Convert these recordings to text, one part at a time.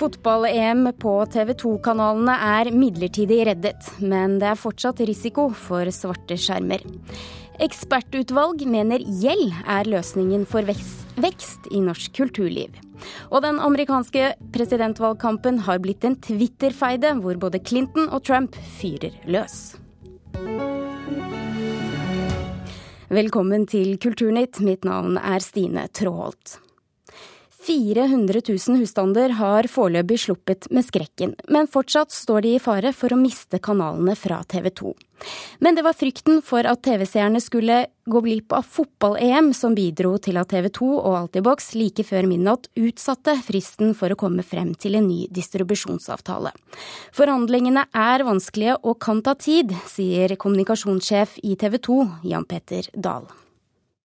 Fotball-EM på TV 2-kanalene er midlertidig reddet, men det er fortsatt risiko for svarte skjermer. Ekspertutvalg mener gjeld er løsningen for vekst i norsk kulturliv. Og den amerikanske presidentvalgkampen har blitt en Twitter-feide, hvor både Clinton og Trump fyrer løs. Velkommen til Kulturnytt. Mitt navn er Stine Tråholt. 400 000 husstander har foreløpig sluppet med skrekken, men fortsatt står de i fare for å miste kanalene fra TV 2. Men det var frykten for at TV-seerne skulle gå glipp av fotball-EM som bidro til at TV 2 og Altibox like før midnatt utsatte fristen for å komme frem til en ny distribusjonsavtale. Forhandlingene er vanskelige og kan ta tid, sier kommunikasjonssjef i TV 2, Jan Petter Dahl.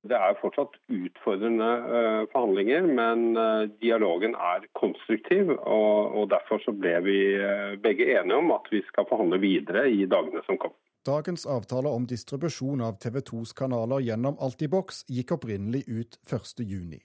Det er fortsatt utfordrende uh, forhandlinger, men uh, dialogen er konstruktiv. Og, Derfor så ble vi uh, begge enige om at vi skal forhandle videre i dagene som kommer. Dagens avtale om distribusjon av TV 2s kanaler gjennom Altibox gikk opprinnelig ut 1.6.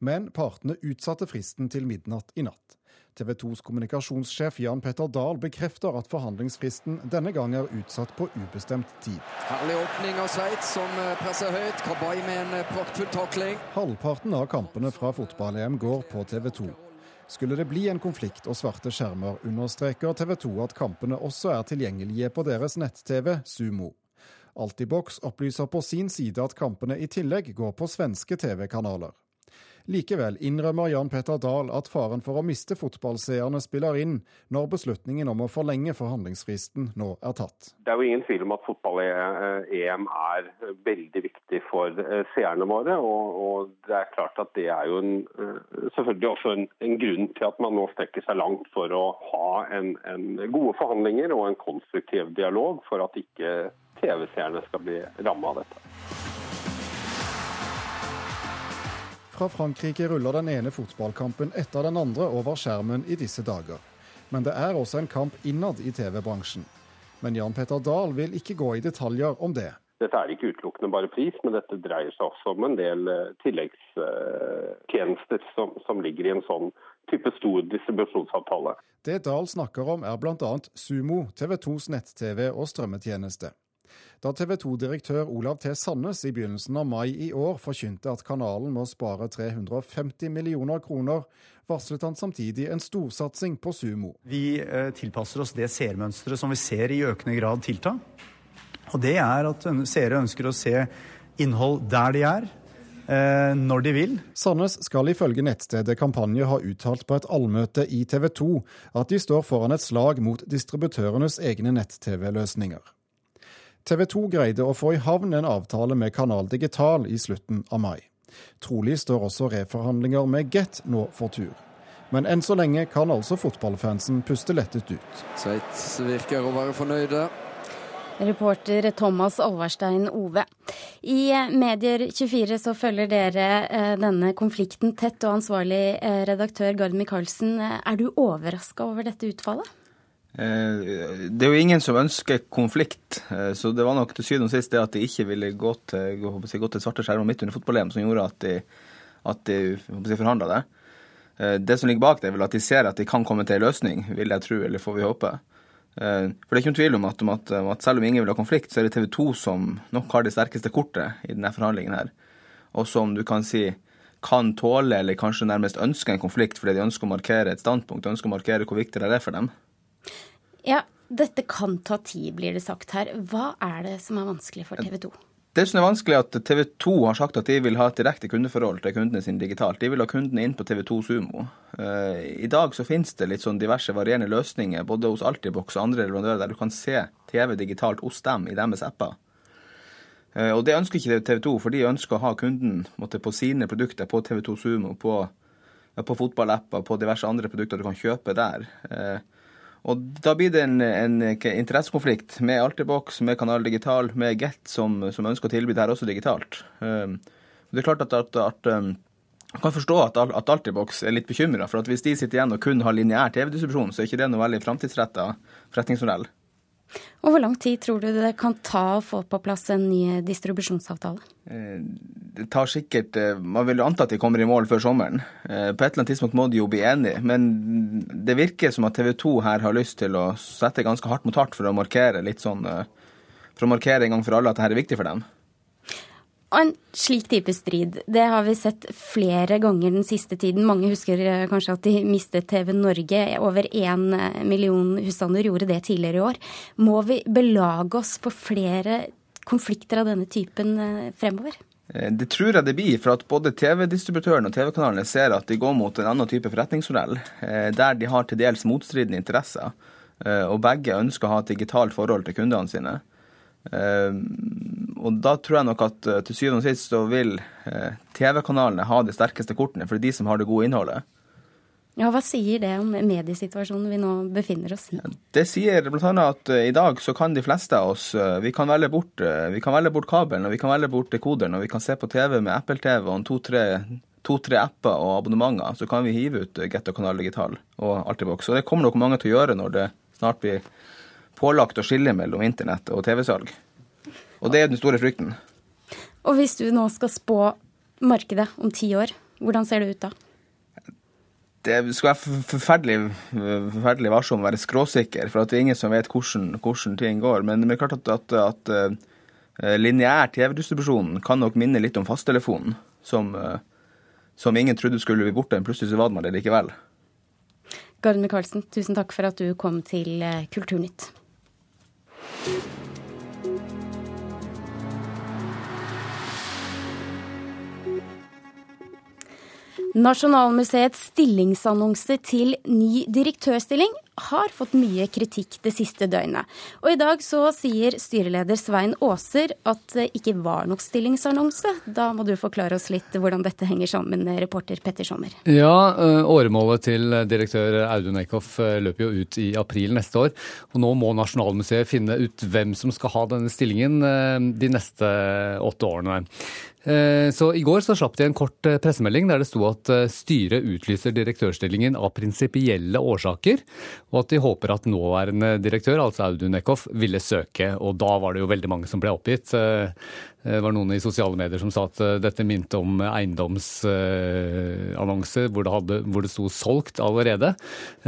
Men partene utsatte fristen til midnatt i natt. TV 2s kommunikasjonssjef Jan Petter Dahl bekrefter at forhandlingsfristen denne gang er utsatt på ubestemt tid. Herlig åpning av Sveits, som eh, presser høyt. Kabay med en eh, praktfull takling. Halvparten av kampene fra fotball-EM går på TV 2. Skulle det bli en konflikt og svarte skjermer, understreker TV 2 at kampene også er tilgjengelige på deres nett-TV Sumo. Altibox opplyser på sin side at kampene i tillegg går på svenske TV-kanaler. Likevel innrømmer Jan Petter Dahl at faren for å miste fotballseerne spiller inn når beslutningen om å forlenge forhandlingsfristen nå er tatt. Det er jo ingen tvil om at fotball-EM er veldig viktig for eh, seerne våre. Og, det er klart at det er jo en, eh, selvfølgelig også en, en, grunn til at man nå strekker seg langt for å ha en, en gode forhandlinger og en konstruktiv dialog for at ikke TV-seerne skal bli ramma av dette. Fra Frankrike ruller den ene fotballkampen etter den andre over skjermen i disse dager. Men det er også en kamp innad i TV-bransjen. Men Jan Petter Dahl vil ikke gå i detaljer om det. Dette er ikke utelukkende bare pris, men dette dreier seg også om en del eh, tilleggstjenester som, som ligger i en sånn type stor distribusjonsavtale. Det Dahl snakker om er bl.a. Sumo, TV 2s nett-TV og strømmetjeneste. Da TV 2-direktør Olav T. Sandnes i begynnelsen av mai i år forkynte at kanalen må spare 350 millioner kroner, varslet han samtidig en storsatsing på Sumo. Vi eh, tilpasser oss det seermønsteret som vi ser i økende grad tilta. Og det er at seere ønsker å se innhold der de er, eh, når de vil. Sandnes skal ifølge nettstedet Kampanje ha uttalt på et allmøte i TV 2 at de står foran et slag mot distributørenes egne nett-TV-løsninger. TV 2 greide å få i havn en avtale med Kanal Digital i slutten av mai. Trolig står også reforhandlinger med Get nå for tur. Men enn så lenge kan altså fotballfansen puste lettet ut. Sveits virker å være fornøyde. Reporter Thomas Alvarstein Ove. I Medier24 så følger dere eh, denne konflikten tett, og ansvarlig eh, redaktør Gard Michaelsen, er du overraska over dette utfallet? Eh, det er jo ingen som ønsker konflikt, eh, så det var nok til syvende og sist det at de ikke ville gå til, gå til svarte skjermer midt under fotball-EM som gjorde at de, at de, forhandla det. Eh, det som ligger bak det, er vel at de ser at de kan komme til en løsning, vil jeg tro, eller får vi håpe. For det er ikke noen tvil om at, at, at selv om ingen vil ha konflikt, så er det TV 2 som nok har det sterkeste kortet i denne forhandlingen her. Og som du kan si kan tåle, eller kanskje nærmest ønske en konflikt fordi de ønsker å markere et standpunkt, ønsker å markere hvor viktig det er for dem. Ja, dette kan ta tid, blir det sagt her. Hva er det som er vanskelig for TV 2? Det som er vanskelig, er at TV 2 har sagt at de vil ha et direkte kundeforhold til kundene sine digitalt. De vil ha kundene inn på TV2 Sumo. Eh, I dag så finnes det litt sånn diverse varierende løsninger både hos Altibox og andre leverandører der du kan se TV digitalt hos dem i deres apper. Eh, og det ønsker ikke TV 2, for de ønsker å ha kunden måtte, på sine produkter på TV2 Sumo, på, på fotballapper, på diverse andre produkter du kan kjøpe der. Eh, og Da blir det en, en interessekonflikt med Alterbox, med Kanal Digital, med Get, som, som ønsker å tilby det her også digitalt. Um, det er klart at, at, at um, jeg kan forstå at, at Altibox er litt bekymra. For at hvis de sitter igjen og kun har lineær TV-distribusjon, så er ikke det noe veldig framtidsretta forretningsmodell. Og Hvor lang tid tror du det kan ta å få på plass en ny distribusjonsavtale? Eh, det tar sikkert Man vil anta at de kommer i mål før sommeren. På et eller annet tidspunkt må de jo bli enige. Men det virker som at TV 2 her har lyst til å sette ganske hardt mot hardt for å markere litt sånn For å markere en gang for alle at dette er viktig for dem. Og en slik type strid, det har vi sett flere ganger den siste tiden. Mange husker eh, kanskje at de mistet TV Norge. Over én eh, million husstander gjorde det tidligere i år. Må vi belage oss på flere konflikter av denne typen eh, fremover? Det tror jeg det blir, for at både TV-distributøren og TV-kanalene ser at de går mot en annen type forretningsmodell, der de har til dels motstridende interesser. Og begge ønsker å ha et digitalt forhold til kundene sine. Og da tror jeg nok at eh, til syvende og sist så vil eh, TV-kanalene ha de sterkeste kortene, for det er de som har det gode innholdet. Ja, Hva sier det om mediesituasjonen vi nå befinner oss i? Det sier bl.a. at i dag så kan de fleste av oss vi, kan velge bort, vi kan velge bort kabelen og vi kan velge bort dekoderen og vi kan se på TV med Apple-TV og to-tre to, apper og abonnementer. Så kan vi hive ut Getto kanal digital og Altibox. Og det kommer nok mange til å gjøre når det snart blir pålagt å skille mellom internett og TV-salg. Og det er den store frykten. Og hvis du nå skal spå markedet om ti år, hvordan ser det ut da? Det skal være forferdelig, forferdelig varsom å være skråsikker, for det er ingen som vet hvordan, hvordan ting går. Men det er klart at, at, at uh, lineær TV-distribusjon kan nok minne litt om fasttelefonen, som, uh, som, ingen trodde skulle bli borte, men plutselig så var man det likevel. Gard Micaelsen, tusen takk for at du kom til eh, Kulturnytt. Nasjonalmuseets stillingsannonse til ny direktørstilling har fått mye kritikk det siste døgnet. Og i dag så sier styreleder Svein Aaser at det ikke var nok stillingsannonse. Da må du forklare oss litt hvordan dette henger sammen, reporter Petter Sommer. Ja, eh, åremålet til direktør Audun Eckhoff eh, løper jo ut i april neste år. Og nå må Nasjonalmuseet finne ut hvem som skal ha denne stillingen eh, de neste åtte årene. Eh, så I går så slapp de en kort eh, pressemelding der det sto at eh, styret utlyser direktørstillingen av prinsipielle årsaker, og at de håper at nåværende direktør, altså Audun Eckhoff, ville søke. Og da var det jo veldig mange som ble oppgitt. Det var noen i sosiale medier som sa at eh, dette minte om eiendomsannonser hvor, hvor, det sto 'solgt' allerede.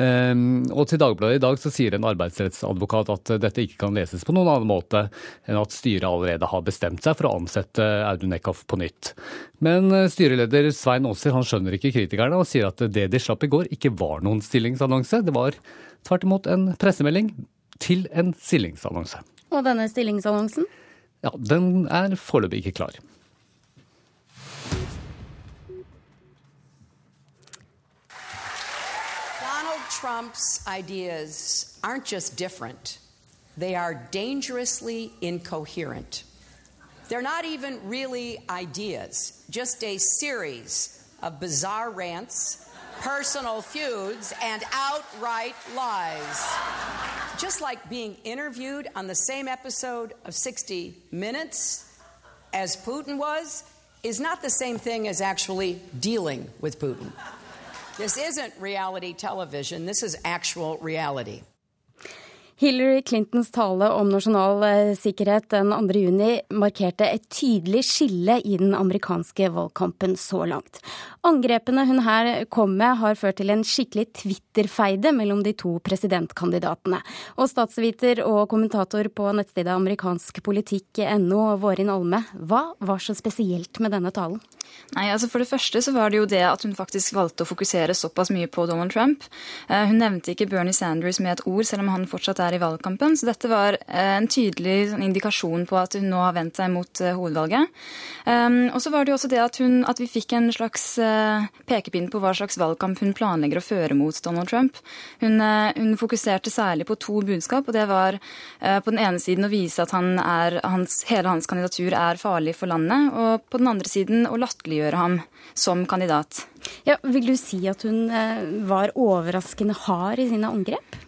Ehm, og til Dagbladet i dag så sier en arbeidsrettsadvokat at dette ikke kan leses på noen annen måte enn at styret allerede har bestemt seg for å ansette Audun Eckhoff på nytt. Men eh, styreleder Svein Aaser skjønner ikke kritikerne og sier at det de slapp i går ikke var noen stillingsannonse. Det var tvert imot en pressemelding til en stillingsannonse. Og denne stillingsannonsen? Ja, den er foreløpig ikke klar. Donald Trump's ideas aren't just different, they are dangerously incoherent. They're not even really ideas, just a series of bizarre rants, personal feuds, and outright lies just like being interviewed on the same episode of 60 Minutes as Putin was, is not the same thing as actually dealing with Putin. This isn't reality television, this is actual reality. Hillary Clintons tale om nasjonal eh, sikkerhet den 2. juni markerte et tydelig skille i den amerikanske valgkampen så langt. Angrepene hun her kom med har ført til en skikkelig Twitter-feide mellom de to presidentkandidatene. Og statsviter og kommentator på nettstedet amerikanskpolitikk.no, Vårin Alme, hva var så spesielt med denne talen? Nei, altså For det første så var det jo det at hun faktisk valgte å fokusere såpass mye på Donald Trump. Eh, hun nevnte ikke Bernie Sanders med et ord, selv om han fortsatt er i valgkampen. Så dette var eh, en tydelig sånn, indikasjon på at hun nå har vendt seg mot uh, hovedvalget. Og så var det jo også det at, hun, at vi fikk en slags pekepinn på hva slags valgkamp hun planlegger å føre mot Donald Trump. Hun, uh, hun fokuserte særlig på to budskap, og det var på den ene siden å vise at han er, hans, hele hans kandidatur er farlig for landet, og på den andre siden å latterliggjøre ham som kandidat. Ja, vil du si at hun var overraskende hard i sine angrep?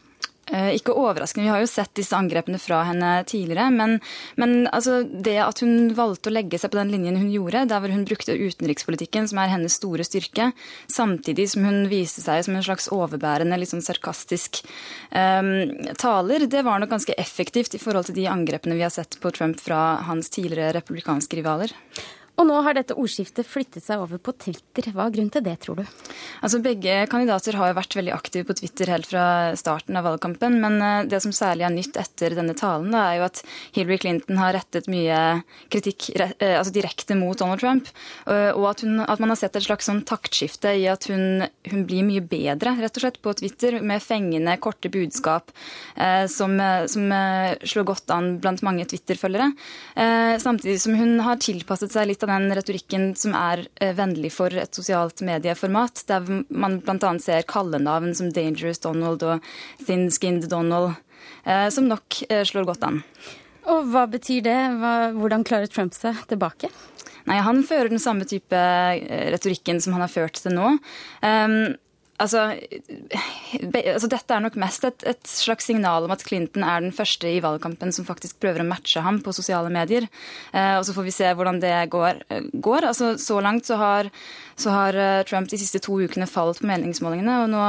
Eh, ikke overraskende, vi har jo sett disse angrepene fra henne tidligere. Men, men altså, det at hun valgte å legge seg på den linjen hun gjorde, der hvor hun brukte utenrikspolitikken, som er hennes store styrke, samtidig som hun viste seg som en slags overbærende, litt sånn sarkastisk um, taler, det var nok ganske effektivt i forhold til de angrepene vi har sett på Trump fra hans tidligere republikanske rivaler. Og nå har dette ordskiftet flyttet seg over på Twitter. Hva er grunnen til det, tror du? Altså Begge kandidater har jo vært veldig aktive på Twitter helt fra starten av valgkampen. Men eh, det som særlig er nytt etter denne talen, da, er jo at Hillary Clinton har rettet mye kritikk eh, altså direkte mot Donald Trump. Og at, hun, at man har sett et slags sånn taktskifte i at hun, hun, blir mye bedre rett og slett på Twitter, med fengende, korte budskap eh, som, som slår godt an blant mange Twitter-følgere. Eh, samtidig som hun har tilpasset seg litt av den retorikken som er eh, vennlig for et sosialt medieformat, der man bl.a. ser kallenavn som Dangerous Donald og Thin Skinned Donald, eh, som nok eh, slår godt an. Og hva betyr det? Hvordan klarer Trump seg tilbake? Nei, Han fører den samme type retorikken som han har ført til nå. Um, Altså, altså, Dette er nok mest et, et, slags signal om at Clinton er den første i valgkampen som faktisk prøver å matche ham på sosiale medier. Eh, og Så får vi se hvordan det går. går. Altså, så langt så har, så har, eh, Trump de siste to ukene falt på meningsmålingene. Og nå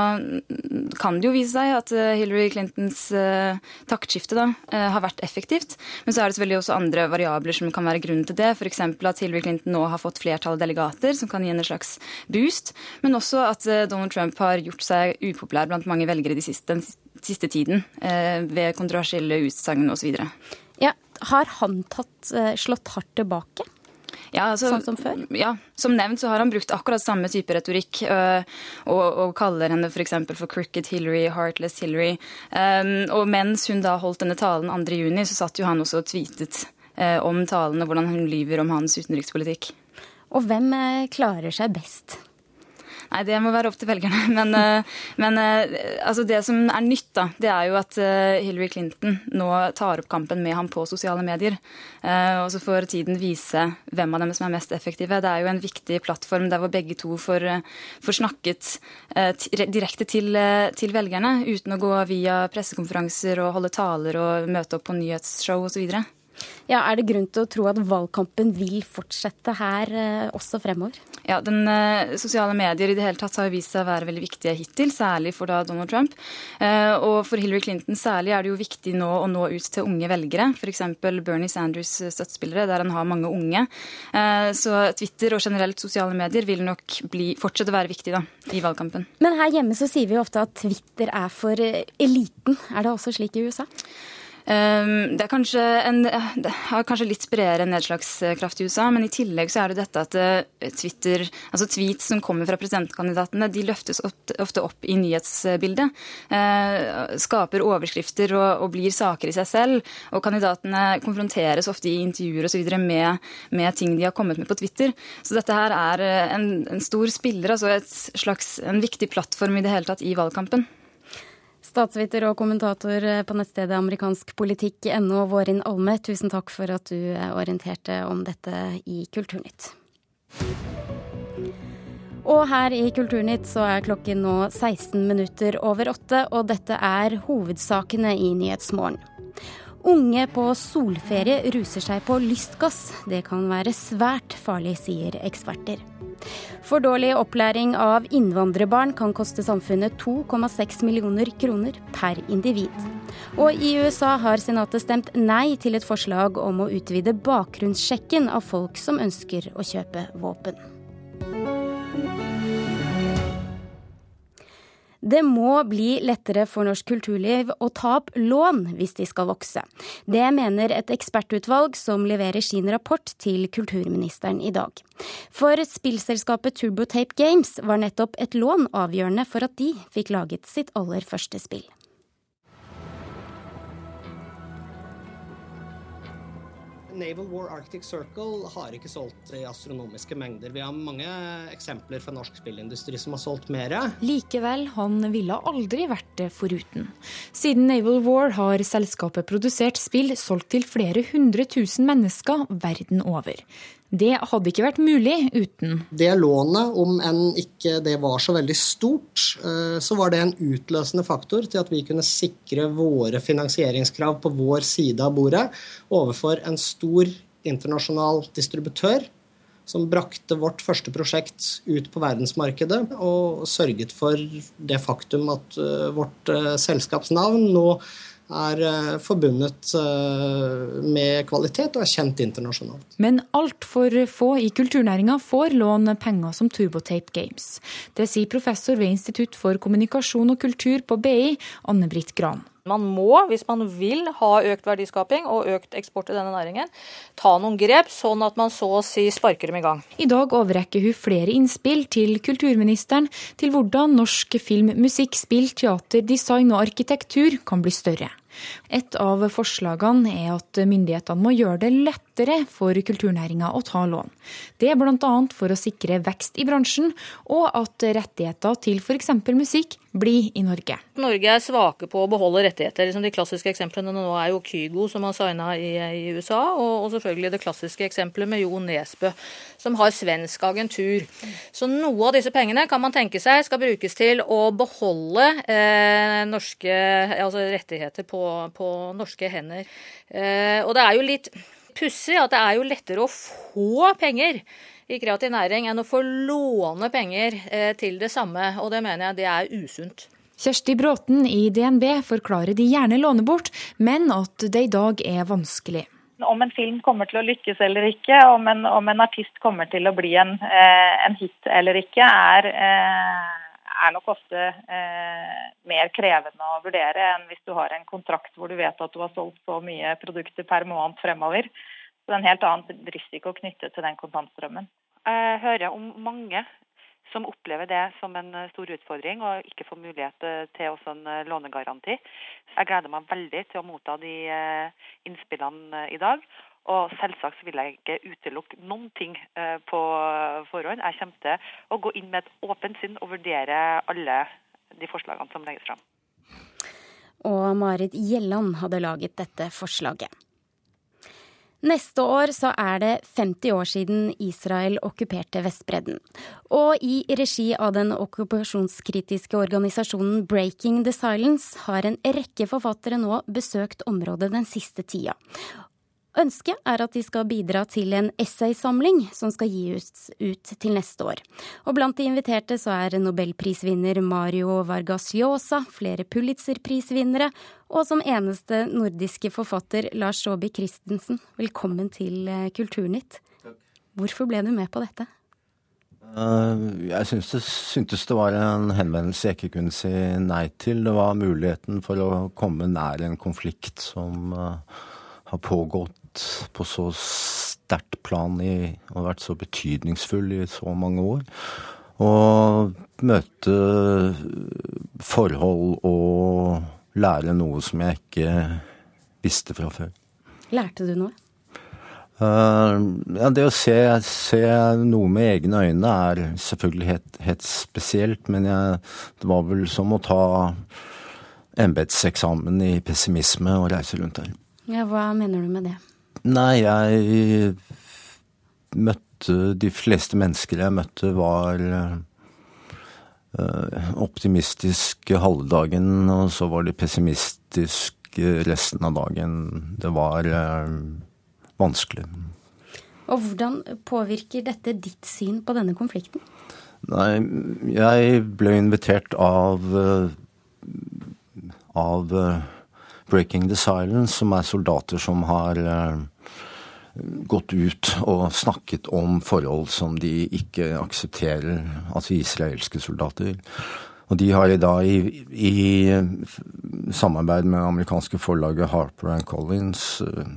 kan det jo vise seg at eh, Hillary Clintons eh, taktskifte da, eh, har vært effektivt. Men så er det selvfølgelig også andre variabler som kan være grunnen til det. F.eks. at Hillary Clinton nå har fått flertall av delegater, som kan gi henne en slags boost. Men også at Donald Trump Trump har gjort seg upopulær blant mange velgere de siste, den siste tiden eh, ved kontroversielle utsagn osv. Ja, har han tatt, eh, slått hardt tilbake? Ja, altså, sånn som før? Ja, som nevnt så har han brukt akkurat samme type retorikk. Øh, og, og, kaller henne f.eks. For, for Crooked Hillary, Heartless Hillary. Um, og mens hun da holdt denne talen 2.6, så satt jo han også og tweetet om talen og hvordan hun lyver om hans utenrikspolitikk. Og hvem klarer seg best? Nei, det må være opp til velgerne. Men, eh, men eh, altså det som er nytt, da, det er jo at eh, Hillary Clinton nå tar opp kampen med ham på sosiale medier. Og så får tiden vise hvem av dem som er mest effektive. Det er jo en viktig plattform der hvor begge to får, får snakket direkte til, til, velgerne, uten å gå via pressekonferanser og holde taler og møte opp på nyhetsshow osv. Ja, Er det grunn til å tro at valgkampen vil fortsette her eh, også fremover? Ja, den eh, Sosiale medier i det hele tatt har vist seg å være veldig viktige hittil, særlig for da Donald Trump. Eh, og for Hillary Clinton særlig er det jo viktig nå å nå ut til unge velgere. F.eks. Bernie Sanders' støttespillere, der han har mange unge. Så Twitter og generelt sosiale medier vil nok bli, fortsette å være viktig da, i valgkampen. Men her hjemme så sier vi jo ofte at Twitter er for eliten. Er det også slik i USA? Ehm, det, en, det har kanskje litt bredere nedslagskraft i USA, men i tillegg så er det dette at eh, Twitter, altså tweets som kommer fra presidentkandidatene, de løftes ofte opp i nyhetsbildet. Eh, skaper overskrifter og, og blir saker i seg selv. Og kandidatene konfronteres ofte i intervjuer osv. Med, med ting de har kommet med på Twitter. Så dette her er eh, en, en stor spiller, altså et slags, en viktig plattform i det hele tatt i valgkampen. Statsviter og kommentator på nettstedet amerikanskpolitikk.no, Vårin Alme, tusen takk for at du orienterte om dette i Kulturnytt. Og her i Kulturnytt så er klokken nå 16 minutter over åtte, og dette er hovedsakene i Nyhetsmorgen. Unge på solferie ruser seg på lystgass. Det kan være svært farlig, sier eksperter. For dårlig opplæring av innvandrerbarn kan koste samfunnet 2,6 millioner kroner per individ. Og i USA har senatet stemt nei til et forslag om å utvide bakgrunnssjekken av folk som ønsker å kjøpe våpen. Det må bli lettere for norsk kulturliv å ta opp lån hvis de skal vokse. Det mener et ekspertutvalg som leverer sin rapport til kulturministeren i dag. For spillselskapet Turbotape Games var nettopp et lån avgjørende for at de fikk laget sitt aller første spill. Naval War Arctic Circle har ikke solgt i astronomiske mengder. Vi har mange eksempler fra norsk spillindustri som har solgt mer. Likevel, han ville aldri vært det foruten. Siden Naval War har selskapet produsert spill solgt til flere hundre tusen mennesker verden over. Det hadde ikke vært mulig uten. Det lånet, om enn ikke det var så veldig stort, eh, så var det en utløsende faktor til at vi kunne sikre våre finansieringskrav på vår side av bordet overfor en stor internasjonal distributør som brakte vårt første prosjekt ut på verdensmarkedet og sørget for det faktum at eh, vårt eh, selskapsnavn nå er eh, forbundet eh, med kvalitet og er kjent internasjonalt. Men altfor få i kulturnæringa får låne penger som Turbotape Games. Det sier professor ved Institutt for kommunikasjon og kultur på BI, Anne-Britt Gran. Man må, hvis man vil ha økt verdiskaping og økt eksport i denne næringen, ta noen grep, sånn at man så å si sparker dem i gang. I dag overrekker hun flere innspill til kulturministeren til hvordan norsk film, musikk, spill, teater, design og arkitektur kan bli større. Et av forslagene er at myndighetene må gjøre det lettere for kulturnæringa å ta lån. Det er bl.a. for å sikre vekst i bransjen, og at rettigheter til f.eks. musikk blir i Norge. Norge er svake på å beholde rettigheter. Liksom de klassiske eksemplene nå er jo Kygo, som har signa i, USA, og, og, selvfølgelig det klassiske eksempelet med Jo Nesbø, som har svensk agentur. Så noe av disse pengene kan man tenke seg skal brukes til å beholde eh, norske altså rettigheter på, på, norske hender. Eh, og det er jo litt pussig at det er jo lettere å få penger i kreativ næring enn å få låne penger eh, til det samme. Og det mener jeg det er usunt. Kjersti Bråten i DNB forklarer de gjerne låner bort, men at det i dag er vanskelig. Om en film kommer til å lykkes eller ikke, om en, om en artist kommer til å bli en, eh, en hit eller ikke, er, er nok ofte eh, mer krevende å vurdere enn hvis du har en kontrakt hvor du vet at du har solgt så mye produkter per måned fremover. Så det er en helt annen risiko knyttet til den kontantstrømmen. Jeg hører om mange som opplever det som en stor utfordring og ikke får mulighet til også en lånegaranti. Jeg gleder meg veldig til å motta de eh, innspillene i dag. Og selvsagt vil jeg ikke utelukke noen ting eh, på forhånd. Jeg kommer til å gå inn med et åpent sinn og vurdere alle de forslagene som legges fram. Og Marit Gjelland hadde laget dette forslaget. Neste år så er det 50 år siden Israel okkuperte Vestbredden. Og i regi av den okkupasjonskritiske organisasjonen Breaking the Silence har en rekke forfattere nå besøkt området den siste tida. Ønsket er at de skal bidra til en essaysamling som skal gis ut til neste år. Og blant de inviterte så er nobelprisvinner Mario Vargas Llosa, flere Pulitzer-prisvinnere, og som eneste nordiske forfatter Lars Saabye Christensen. Velkommen til eh, Kulturnytt. Hvorfor ble du med på dette? Eh, jeg syntes det, syntes det var en henvendelse jeg ikke kunne si nei til. Det var muligheten for å komme nær en konflikt som uh, har pågått på så sterkt plan i, og vært så betydningsfull i så mange år. Og møte forhold og lære noe som jeg ikke visste fra før. Lærte du noe? Uh, ja, det å se, se, noe med egne øyne er selvfølgelig helt, helt spesielt, men jeg, det var vel som å ta embetseksamen i pessimisme og reise rundt der. Ja, Hva mener du med det? Nei, jeg møtte De fleste mennesker jeg møtte, var uh, optimistiske halve dagen, og så var de pessimistiske resten av dagen. Det var uh, vanskelig. Og hvordan påvirker dette ditt syn på denne konflikten? Nei, jeg ble invitert av uh, av Breaking the Silence, som er soldater som har gått ut og snakket om forhold som de ikke aksepterer, altså israelske soldater. Og de har i dag, i, i samarbeid med amerikanske forlaget Harper and Collins, uh,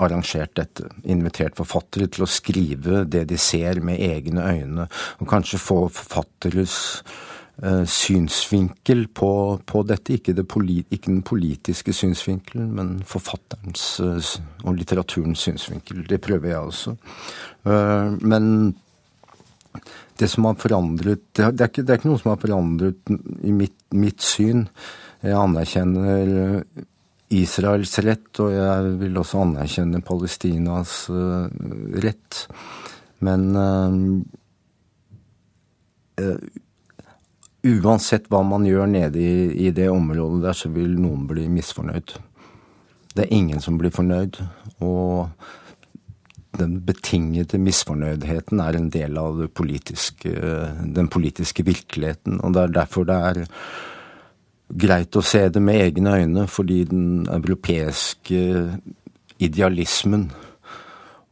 arrangert dette. Invitert forfattere til å skrive det de ser med egne øyne, og kanskje få forfatteres Eh, synsvinkel på, på dette. Ikke, det polit, ikke, den politiske synsvinkelen, men forfatterens eh, og litteraturens synsvinkel. Det prøver jeg også. Eh, men det som har forandret Det er ikke, det er ikke noe som har forandret i mitt, mitt syn. Jeg anerkjenner Israels rett, og jeg vil også anerkjenne Palestinas rett. Men uansett hva man gjør nede i, i, det området der, så vil noen bli misfornøyd. Det er ingen som blir fornøyd. Og den betingede misfornøydheten er en del av politiske, den politiske virkeligheten. Og det er derfor det er greit å se det med egne øyne, fordi den europeiske idealismen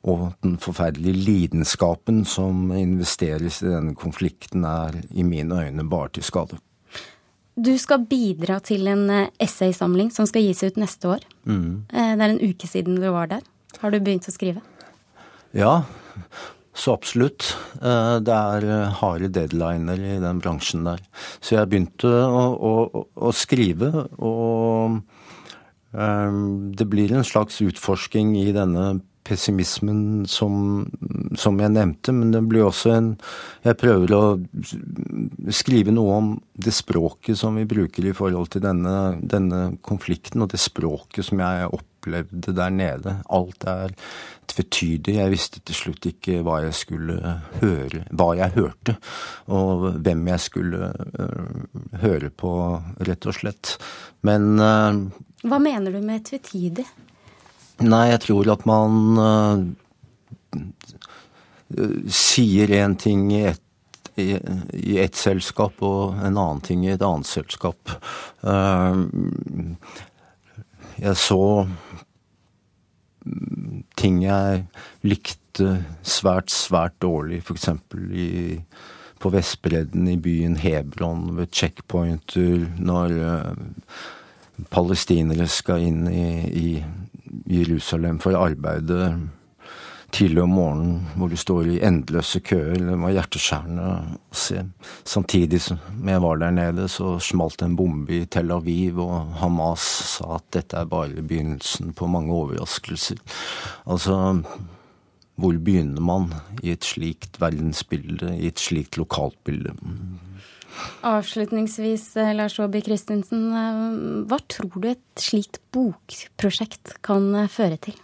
og den forferdelige lidenskapen som investeres i denne konflikten, er i mine øyne bare til skade. Du skal bidra til en eh, essaysamling som skal gis ut neste år. Mm. Eh, det er en uke siden du var der. Har du begynt å skrive? Ja, så absolutt. Eh, det er harde deadliner i den bransjen der. Så jeg begynte å, å, å skrive, og det blir en slags utforsking i denne pessimismen som, som, jeg nevnte, men det blir også en Jeg prøver å skrive noe om det språket som vi bruker i forhold til denne, denne konflikten, og det språket som jeg opplevde der nede. Alt er tvetydig. Jeg visste til slutt ikke hva jeg skulle høre, hva jeg hørte, og hvem jeg skulle uh, høre på, rett og slett. Men uh, Hva mener du med tvetydig? Nei, jeg tror at man uh, sier én ting i ett i, i ett selskap og en annen ting i et annet selskap. Uh, jeg så ting jeg likte svært, svært dårlig, f.eks. på Vestbredden i byen Hebron ved checkpointer når uh, palestinere skal inn i, i Jerusalem for å arbeide tidlig om morgenen, hvor du står i endeløse køer. Det var hjerteskjærende å se. Samtidig som jeg var der nede, så smalt en bombe i Tel Aviv, og Hamas sa at dette er bare begynnelsen på mange overraskelser. Altså, hvor begynner man i et slikt verdensbilde, i et slikt lokaltbilde? Avslutningsvis, eh, Lars Aabye Christensen. Eh, hva tror du et slikt bokprosjekt kan eh, føre til?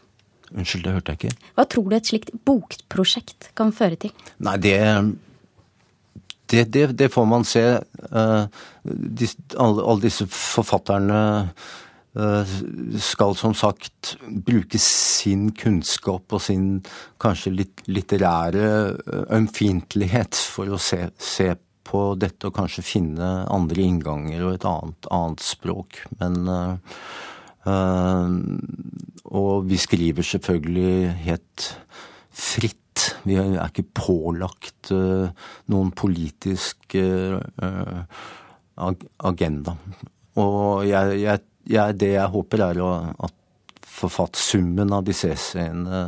Unnskyld, det hørte jeg ikke. Hva tror du et slikt bokprosjekt kan føre til? Nei, det det, det, det får man se. Alle, alle, disse forfatterne skal som sagt bruke sin kunnskap og sin kanskje litt litterære ømfintlighet for å se, se på dette og kanskje finne andre innganger og et annet, annet språk. Men øh, Og vi skriver selvfølgelig helt fritt. Vi er ikke pålagt øh, noen politisk agenda. Og jeg, jeg, jeg, det jeg håper, er at forfattsummen av disse essayene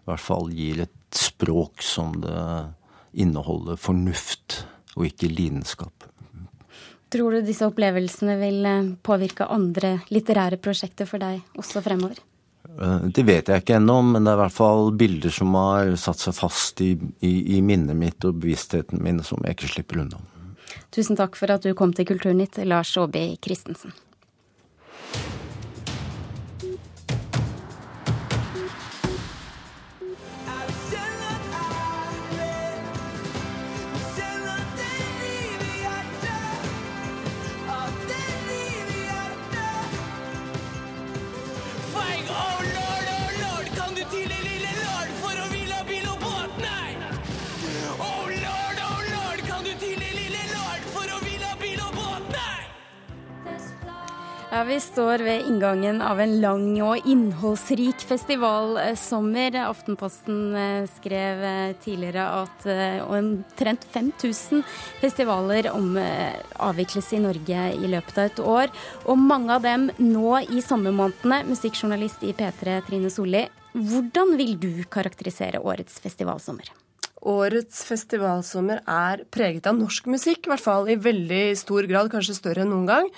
i hvert fall gir et språk som det inneholder fornuft og ikke lidenskap. Tror du disse opplevelsene vil eh, påvirke andre litterære prosjekter for deg også fremover? Eh, det vet jeg ikke ennå, men det er i hvert fall bilder som har satt seg fast i, i, i minnet mitt og bevisstheten min, som jeg ikke slipper unna. Tusen takk for at du kom til Kulturnytt, Lars Aabye Christensen. Ja, Vi står ved inngangen av en lang og innholdsrik festivalsommer. Aftenposten eh, skrev eh, tidligere at eh, omtrent 5000 festivaler om, avvikles i Norge i løpet av et år. Og mange av dem nå i sommermånedene. Musikkjournalist i P3 Trine Solli, hvordan vil du karakterisere årets festivalsommer? Årets festivalsommer er preget av norsk musikk, i hvert fall i veldig stor grad, kanskje større enn noen gang.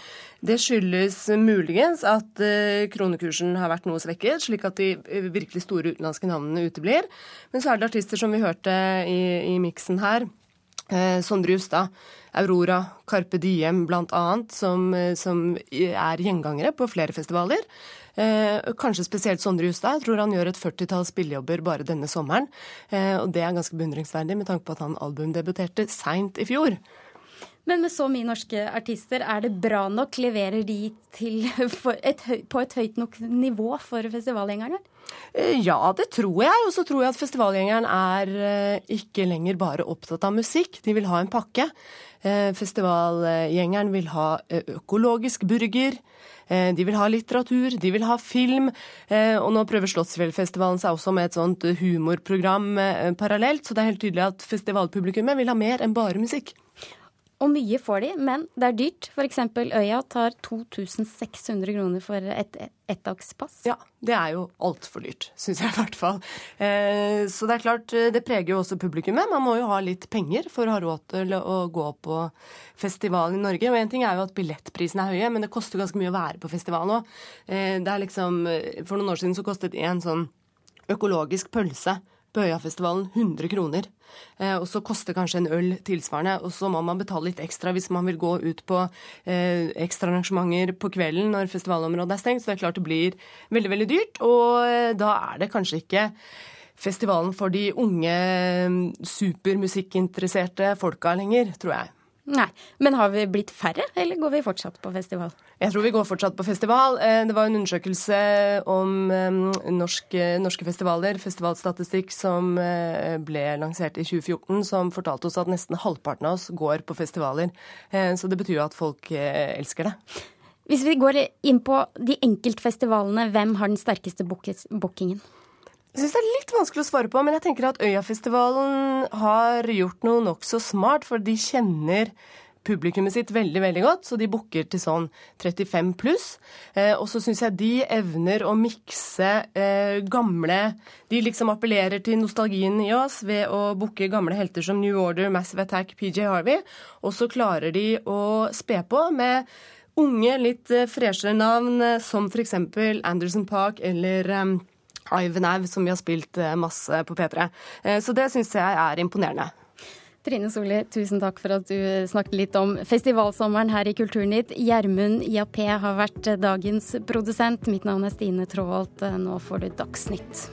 Det skyldes muligens at eh, kronekursen har vært noe svekket, slik at de eh, virkelig store utenlandske navnene uteblir. Men så er det artister som vi hørte i, i miksen her. Eh, Sondre Justad, Aurora, Carpe Diem bl.a., som, som er gjengangere på flere festivaler. Eh, kanskje spesielt Sondre Justad. Jeg tror han gjør et førtitalls spillejobber bare denne sommeren. Eh, og det er ganske beundringsverdig med tanke på at han albumdebuterte seint i fjor. Men med så mye norske artister, er det bra nok? Leverer de et, på et høyt nok nivå for festivalgjengerne? Eh, ja, det tror jeg. Og så tror jeg at festivalgjengeren er ikke lenger bare opptatt av musikk. De vil ha en pakke. Festivalgjengeren vil ha økologisk burger. De vil ha litteratur, de vil ha film. Og nå prøver Slottsfjellfestivalen seg også med et sånt humorprogram parallelt, så det er helt tydelig at festivalpublikummet vil ha mer enn bare musikk. Og mye får de, men det er dyrt. F.eks. Øya tar 2600 kroner for et ettdagspass. Ja, det er jo altfor dyrt, syns jeg i hvert fall. Eh, så det er klart, eh, det preger jo også publikummet. Man må jo ha litt penger for å ha råd til å gå på festival i Norge. Og én ting er jo at billettprisene er høye, men det koster ganske mye å være på festival nå. Eh, det er liksom, For noen år siden så kostet en sånn økologisk pølse på Øyafestivalen 100 kroner. Eh, og så koster kanskje en øl tilsvarende. Og så må man betale litt ekstra hvis man vil gå ut på eh, ekstraarrangementer på kvelden når festivalområdet er stengt. Så det er klart det blir veldig, veldig dyrt. Og eh, da er det kanskje ikke festivalen for de unge supermusikkinteresserte folka lenger, tror jeg. Nei, Men har vi blitt færre, eller går vi fortsatt på festival? Jeg tror vi går fortsatt på festival. Eh, det var en undersøkelse om norske, norske festivaler, festivalstatistikk, som eh, ble lansert i 2014, som fortalte oss at nesten halvparten av oss går på festivaler. Eh, så det betyr jo at folk elsker det. Hvis vi går inn på de enkeltfestivalene, hvem har den sterkeste bookingen? Jeg syns det er litt vanskelig å svare på, men jeg tenker at Øyafestivalen har gjort noe nokså smart, for de kjenner publikummet sitt veldig veldig godt, så de booker til sånn 35 pluss. Eh, og så syns jeg de evner å mikse eh, gamle De liksom appellerer til nostalgien i oss ved å booke gamle helter som New Order, Massive Attack, PJ Harvey. Og så klarer de å spe på med unge, litt eh, freshere navn, eh, som f.eks. Anderson Park eller um, Ivan som vi har spilt eh, masse på P3. Eh, så det syns jeg er imponerende. Trine Solli, tusen takk for at du snakket litt om festivalsommeren her i Kulturnytt. Gjermund IAP har vært dagens produsent. Mitt navn er Stine Tråholt. Nå får du Dagsnytt.